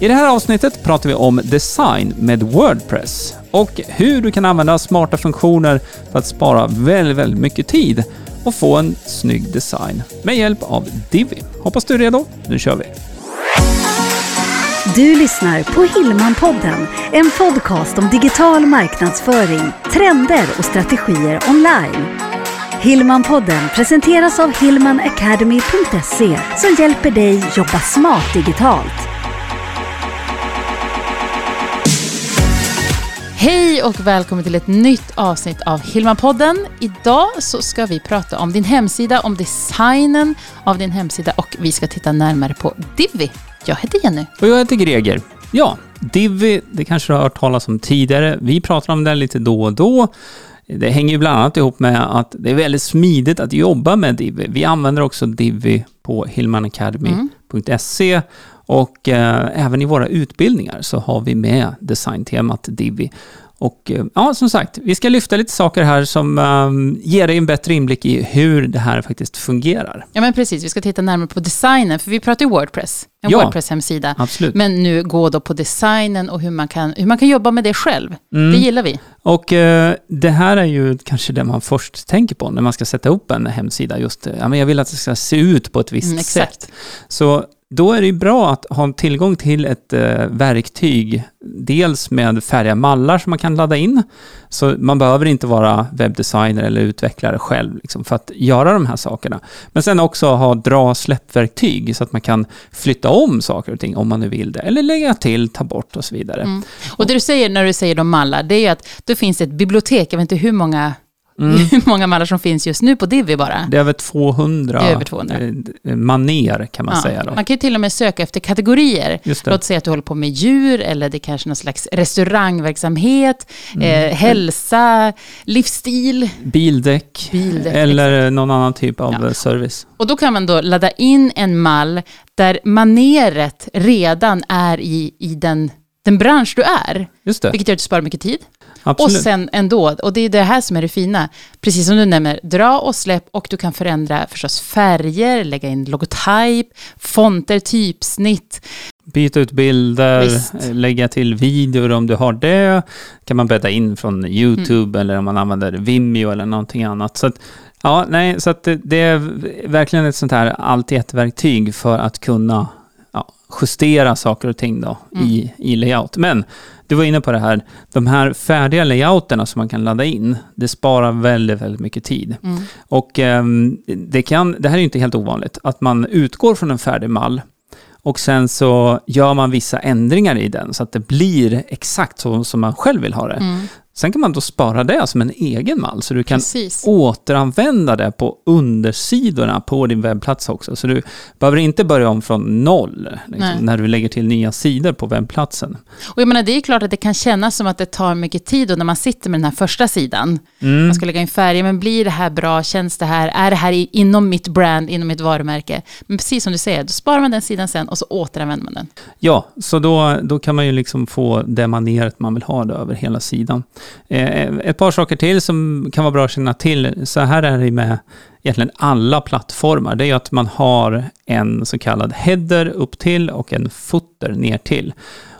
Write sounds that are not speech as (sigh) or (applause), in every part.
I det här avsnittet pratar vi om design med Wordpress och hur du kan använda smarta funktioner för att spara väldigt, väldigt mycket tid och få en snygg design med hjälp av Divi. Hoppas du är redo. Nu kör vi! Du lyssnar på Hillmanpodden, en podcast om digital marknadsföring, trender och strategier online. Hillmanpodden presenteras av hillmanacademy.se som hjälper dig jobba smart digitalt. Hej och välkommen till ett nytt avsnitt av Hillmanpodden. Idag så ska vi prata om din hemsida, om designen av din hemsida och vi ska titta närmare på Divi. Jag heter Jenny. Och jag heter Greger. Ja, Divi, det kanske du har hört talas om tidigare. Vi pratar om det lite då och då. Det hänger ju bland annat ihop med att det är väldigt smidigt att jobba med Divi. Vi använder också Divi på hillmanacademy.se mm och eh, även i våra utbildningar så har vi med designtemat Divi. Och eh, ja, som sagt, vi ska lyfta lite saker här som um, ger dig en bättre inblick i hur det här faktiskt fungerar. Ja, men precis. Vi ska titta närmare på designen, för vi pratar ju Wordpress, en Ja, Wordpress-hemsida. absolut. Men nu gå då på designen och hur man kan, hur man kan jobba med det själv. Mm. Det gillar vi. Och eh, det här är ju kanske det man först tänker på när man ska sätta upp en hemsida. Just, eh, ja, men jag vill att det ska se ut på ett visst Mm, exakt. sätt. Så då är det ju bra att ha tillgång till ett eh, verktyg, dels med färdiga mallar som man kan ladda in. Så man behöver inte vara webbdesigner eller utvecklare själv liksom, för att göra de här sakerna. Men sen också ha dra släppverktyg så att man kan flytta om saker och ting om man nu vill det. Eller lägga till, ta bort och så vidare. Mm. Och det du säger när du säger de mallar, det är ju att det finns ett bibliotek, jag vet inte hur många, Mm. (laughs) hur många mallar som finns just nu på Divi bara. Det är över 200, Det är över 200. eh, maner kan man Ja, säga. Då. Man kan ju till och med söka efter kategorier. Låt säga att du håller på med djur eller det är kanske någon slags restaurangverksamhet, Mm. eh, hälsa, livsstil. Bildäck, Bildäck, eller någon annan typ av Ja. service. Och då kan man då ladda in en mall där maneret redan är i, i den, den bransch du är. Vilket gör att du sparar mycket tid. Absolut. Och sen ändå, och det är det här som är det fina, precis som du nämner, dra och släpp och du kan förändra förstås färger, lägga in logotyp, fonter, typsnitt. Byta ut bilder, Visst. lägga till videor om du har det. kan man bädda in från YouTube Mm. eller om man använder Vimeo eller någonting annat. Så att, ja, nej, så det, det är verkligen ett sånt här allt ett verktyg för att kunna ja, justera saker och ting då Mm. i, i layout. Men du var inne på det här, de här färdiga layouterna som man kan ladda in, det sparar väldigt, väldigt mycket tid. Mm. Och ehm, det, kan, det här är ju inte helt ovanligt, att man utgår från en färdig mall och sen så gör man vissa ändringar i den så att det blir exakt så som man själv vill ha det. Mm. Sen kan man då spara det som en egen mall, så du kan Precis. återanvända det på undersidorna på din webbplats också. Så du behöver inte börja om från noll liksom, när du lägger till nya sidor på webbplatsen. Och jag menar, det är klart att det kan kännas som att det tar mycket tid och när man sitter med den här första sidan. Mm. Man ska lägga in färger, men blir det här bra? Känns det här? Är det här inom mitt brand, inom mitt varumärke? Men precis som du säger, då sparar man den sidan sen och så återanvänder man den. Ja, så då, då kan man ju liksom få det maneret man vill ha då över hela sidan. Eh, ett par saker till som kan vara bra att känna till. Så här är det med egentligen alla plattformar. Det är ju att man har en så kallad header upp till och en footer ner till.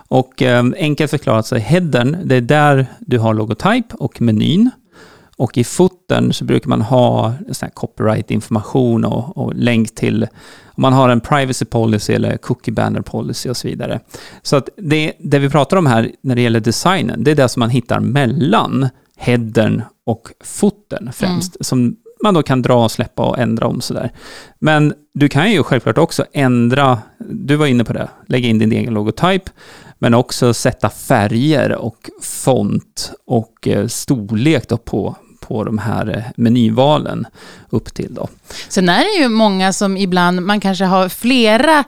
Och eh, enkelt förklarat så är headern, det är där du har logotyp och menyn. Och i footern så brukar man ha sån copyright-information och, och länk till om man har en privacy policy eller cookie banner policy och så vidare. Så att det, det vi pratar om här när det gäller designen, det är det som man hittar mellan headern och footern främst. Som man då kan dra och släppa och ändra om sådär. Men du kan ju självklart också ändra, du var inne på det, lägga in din egen logotyp, men också sätta färger och font och eh, storlek då på, på de här eh, menyvalen upp till då. Sen är det ju många som ibland, man kanske har flera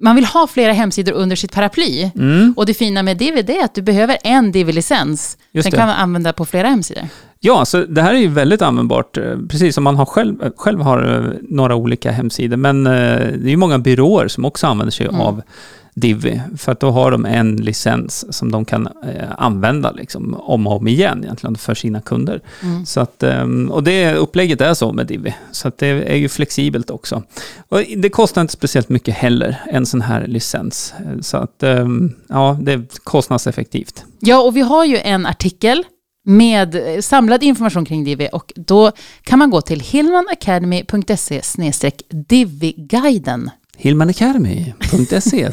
man vill ha flera hemsidor under sitt paraply. Mm. Och det fina med DVD är att du behöver en DV-licens. Just Den kan man använda på flera hemsidor. Ja, så det här är ju väldigt användbart. eh, Precis som man har själv, eh, själv har några olika hemsidor. Men det är ju många byråer som också använder sig Mm. av Divi. För att då har de en licens som de kan eh, använda liksom, om och om igen egentligen för sina kunder. Mm. Så att, ehm, och det upplägget är så med Divi. Så att det är ju flexibelt också. Och det kostar inte speciellt mycket heller, en sån här licens. Så att, ehm, ja, det är kostnadseffektivt. Ja, och vi har ju en artikel med eh, samlad information kring Divi och då kan man gå till hillmanacademy.se Divi-guiden. hillmanacademy.se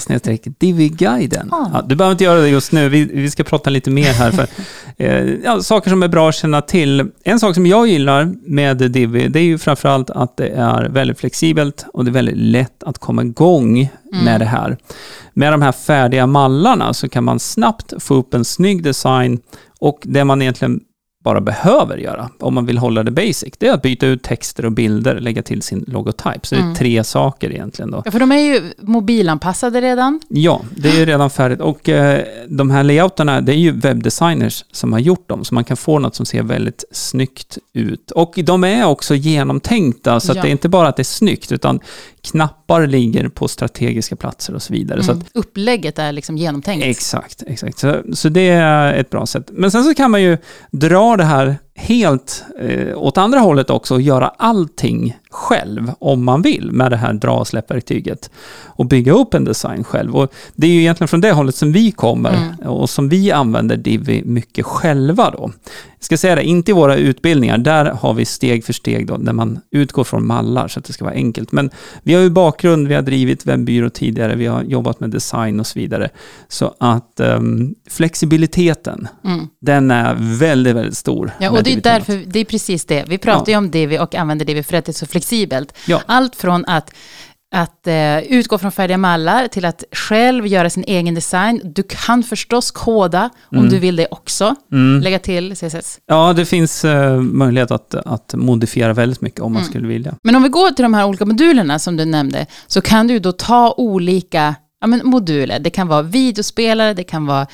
(laughs) diviguiden. Ah. Ja, du behöver inte göra det just nu, vi, vi ska prata lite mer här. För, (laughs) eh, ja, saker som är bra att känna till. En sak som jag gillar med Divi, det är ju framförallt att det är väldigt flexibelt och det är väldigt lätt att komma igång med det här. Med de här färdiga mallarna så kan man snabbt få upp en snygg design och det man egentligen bara behöver göra, om man vill hålla det basic, det är att byta ut texter och bilder, lägga till sin logotype. Så det är tre saker egentligen då. Ja, för de är ju mobilanpassade redan. Ja, det är ju redan färdigt. Och eh, de här layouterna, det är ju webbdesigners som har gjort dem, så man kan få något som ser väldigt snyggt ut. Och de är också genomtänkta, så Ja. att det är inte bara att det är snyggt, utan knappar ligger på strategiska platser och så vidare. Så att, Mm. Upplägget är liksom genomtänkt. Exakt, exakt. Så, så det är ett bra sätt. Men sen så kan man ju dra det här helt eh, åt andra hållet också och göra allting själv om man vill med det här dra och släppverktyget och bygga upp en design själv. Och det är ju egentligen från det hållet som vi kommer Mm. och som vi använder Divi mycket själva då. Jag ska säga det, inte i våra utbildningar, där har vi steg för steg då, där man utgår från mallar så att det ska vara enkelt. Men vi har ju bakgrund, vi har drivit webbyrå tidigare, vi har jobbat med design och så vidare. Så att ehm, flexibiliteten, Mm. den är väldigt, väldigt stor. Ja, med och det är därför, det är precis det. Vi pratar Ja. ju om Divi och använder Divi för att det är så flexibelt. Ja. Allt från att, att eh, utgå från färdiga mallar till att själv göra sin egen design. Du kan förstås koda om du vill det också. Mm. Lägga till CSS. Ja, det finns eh, möjlighet att, att modifiera väldigt mycket om man Mm. skulle vilja. Men om vi går till de här olika modulerna som du nämnde, så kan du då ta olika ja, men moduler. Det kan vara videospelare, det kan vara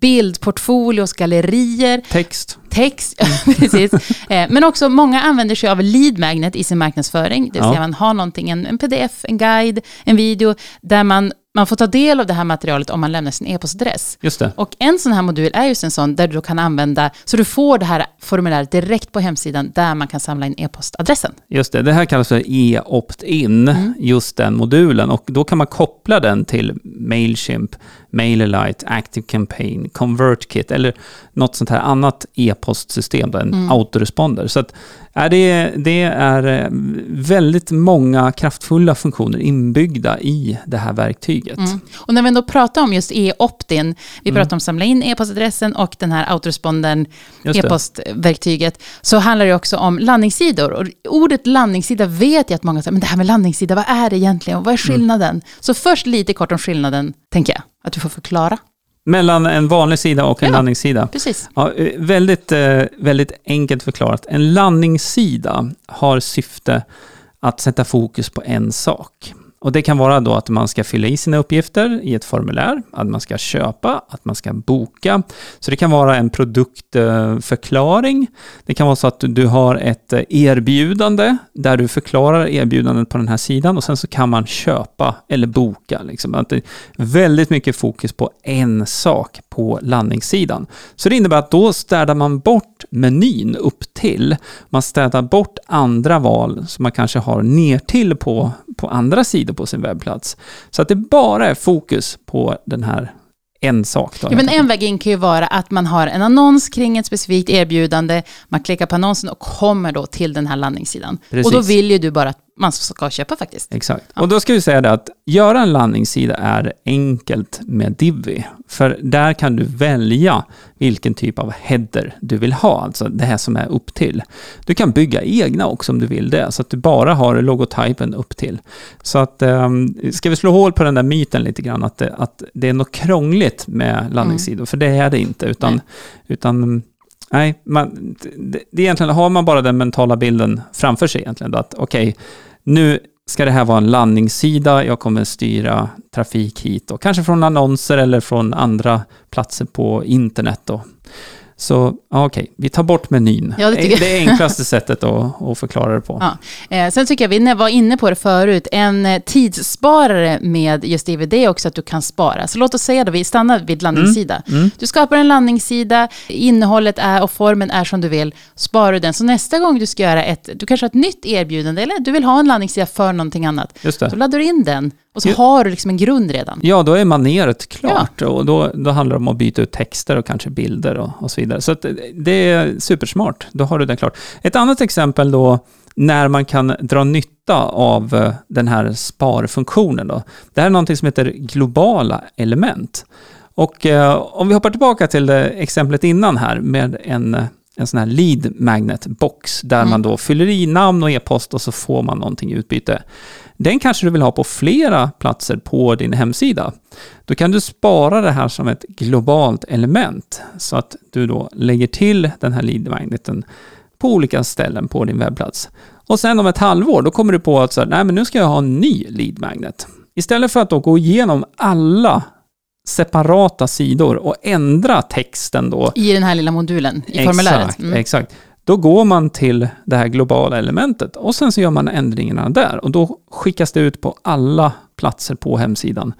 bildportfolios, gallerier, Text. text, (laughs) precis. Eh, Men också många använder sig av lead magnet i sin marknadsföring. Det vill Ja. säga man har någonting, en, en pdf, en guide, en video, där man, man får ta del av det här materialet om man lämnar sin e-postadress. Just det. Och en sån här modul är just en sån där du då kan använda, så du får det här formuläret direkt på hemsidan där man kan samla in e-postadressen. Just det, det här kallas för e-opt-in, Mm. just den modulen. Och då kan man koppla den till Mailchimp, MailerLite, ActiveCampaign, ConvertKit eller något sånt här annat e-postsystem, en Mm. autoresponder. Så att, är det, det är eh, väldigt många kraftfulla funktioner inbyggda i det här verktyget. Mm. Och när vi ändå pratar om just e-opt-in, vi Mm. pratar om samla in e-postadressen och den här autorespondern, e-postverktyget, så handlar det också om landningssidor. Och ordet landningssida vet jag att många säger, men det här med landningssida, vad är det egentligen? Och vad är Mm. skillnaden? Så först lite kort om skillnaden, tänker jag, att du får förklara. Mellan en vanlig sida och en Ja. landningssida. Precis. Ja, eh, väldigt, eh, väldigt enkelt förklarat. En landningssida har syfte att sätta fokus på en sak. Och det kan vara då att man ska fylla i sina uppgifter i ett formulär, att man ska köpa, att man ska boka. Så det kan vara en produktförklaring. Det kan vara så att du- har ett erbjudande där du förklarar erbjudandet på den här sidan och sen så kan man köpa eller boka. Liksom. Att det är väldigt mycket fokus på en sak på landningssidan. Så det innebär att då städar man bort menyn upp till. Man städar bort andra val som man kanske har ner till på, på andra sidor på sin webbplats. Så att det bara är fokus på den här en sak. Då, Ja, men en väg in kan ju vara att man har en annons kring ett specifikt erbjudande, man klickar på annonsen och kommer då till den här landningssidan. Precis. Och då vill ju du bara att man ska köpa faktiskt. Exakt. Och då ska vi säga det att göra en landningssida är enkelt med Divi. För där kan du välja vilken typ av header du vill ha, alltså det här som är upp till. Du kan bygga egna också om du vill det, så att du bara har logotypen upp till. Så att, um, ska vi slå hål på den där myten lite grann, att det, att det är något krångligt med landningssidor, för det är det inte, utan, Nej. utan Nej, man, det, det är egentligen har man bara den mentala bilden framför sig egentligen. Att okej, nu ska det här vara en landningssida, jag kommer styra trafik hit och kanske från annonser eller från andra platser på internet. Då. Så ja, okej, vi tar bort menyn. Ja, det det är enklaste sättet att, att förklara det på. Ja. Eh, sen tycker jag, vi var inne på det förut, en eh, tidssparare med just DVD är också att du kan spara. Så låt oss säga då, vi stannar vid landningssida. Mm. Du skapar en landningssida, innehållet är och formen är som du vill, sparar du den. Så nästa gång du ska göra ett, du kanske har ett nytt erbjudande, eller du vill ha en landningssida för någonting annat. Just Så det. laddar du in den och så Ja. har du liksom en grund redan. Ja, då är maneret klart och då, då handlar det om att byta ut texter och kanske bilder och, och så vidare. Så det är supersmart, då har du det klart. Ett annat exempel då, när man kan dra nytta av eh, den här sparfunktionen då. Det här är någonting som heter globala element. Och eh, om vi hoppar tillbaka till exemplet innan här med en, en sån här lead magnet box där Mm. man då fyller i namn och e-post och så får man någonting i utbyte. Den kanske du vill ha på flera platser på din hemsida. Då kan du spara det här som ett globalt element så att du då lägger till den här lead magneten på olika ställen på din webbplats. Och sen om ett halvår, då kommer du på att så här, nej men nu ska jag ha en ny lead magnet. Istället för att då gå igenom alla separata sidor och ändra texten då I den här lilla modulen, i formuläret. Exakt, Mm. exakt. Då går man till det här globala elementet och sen så gör man ändringarna där och då skickas det ut på alla platser på hemsidan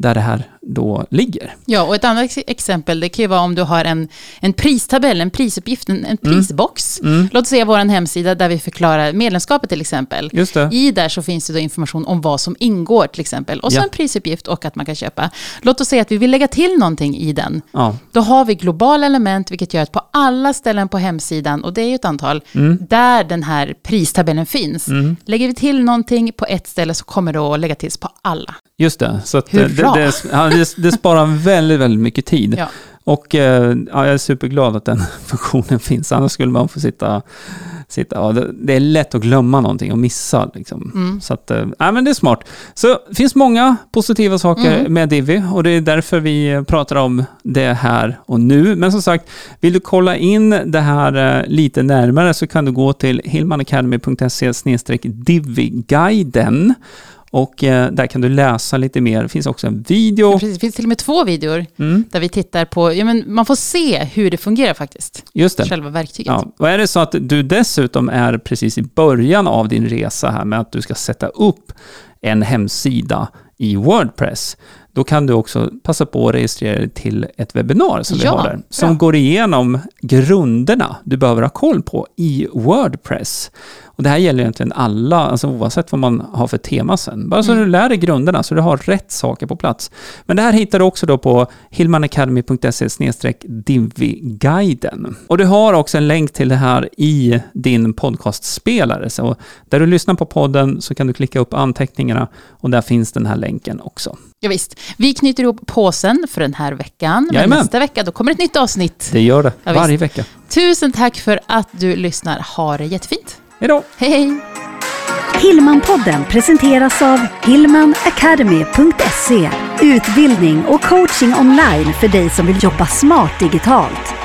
där det här då ligger. Ja, och ett annat ex- exempel, det kan ju vara om du har en, en pristabell, en prisuppgift, en, en prisbox. Mm. Låt oss säga vår hemsida där vi förklarar medlemskapet till exempel. Just det. I där så finns det då information om vad som ingår till exempel. Och så Ja. en prisuppgift och att man kan köpa. Låt oss säga att vi vill lägga till någonting i den. Ja, Då har vi globala element, vilket gör att på alla ställen på hemsidan, och det är ju ett antal, Mm. där den här pristabellen finns. Lägger vi till någonting på ett ställe så kommer det att lägga till på alla. Just det. Så att det, det, det, det, sparar väldigt, väldigt mycket tid. Ja. Och eh, ja, jag är superglad att den (laughs) funktionen finns, annars skulle man få sitta... sitta ja, det, är lätt att glömma någonting och missa. Liksom. Mm. Så att, eh, ja, men det är smart. Så det finns många positiva saker Mm. med Divi och det är därför vi eh, pratar om det här och nu. Men som sagt, vill du kolla in det här eh, lite närmare så kan du gå till hillmanacademy.se divi-guiden och eh, där kan du läsa lite mer. Det finns också en video. Precis, det finns till och med två videor Mm, där vi tittar på, ja, men man får se hur det fungerar faktiskt, just det. själva verktyget. Ja, och är det så att du dessutom är precis i början av din resa här med att du ska sätta upp en hemsida i Wordpress, då kan du också passa på att registrera dig till ett webbinar som vi Ja, har där, som bra. går igenom grunderna du behöver ha koll på i Wordpress. Och det här gäller egentligen alla, alltså oavsett vad man har för tema sen. Bara så Mm. du lär dig grunderna, så du har rätt saker på plats. Men det här hittar du också då på hillmanacademy.se divi-guiden. Och du har också en länk till det här i din podcastspelare. Så där du lyssnar på podden så kan du klicka upp anteckningarna och där finns den här länken också. Ja, visst. Vi knyter ihop påsen för den här veckan. Men Jajamän. nästa vecka då kommer ett nytt avsnitt. Det gör det Ja, varje vecka. Tusen tack för att du lyssnar. Ha det jättefint. Hej då! Hej, hej! Hillmanpodden presenteras av hillmanacademy.se Utbildning och coaching online för dig som vill jobba smart digitalt.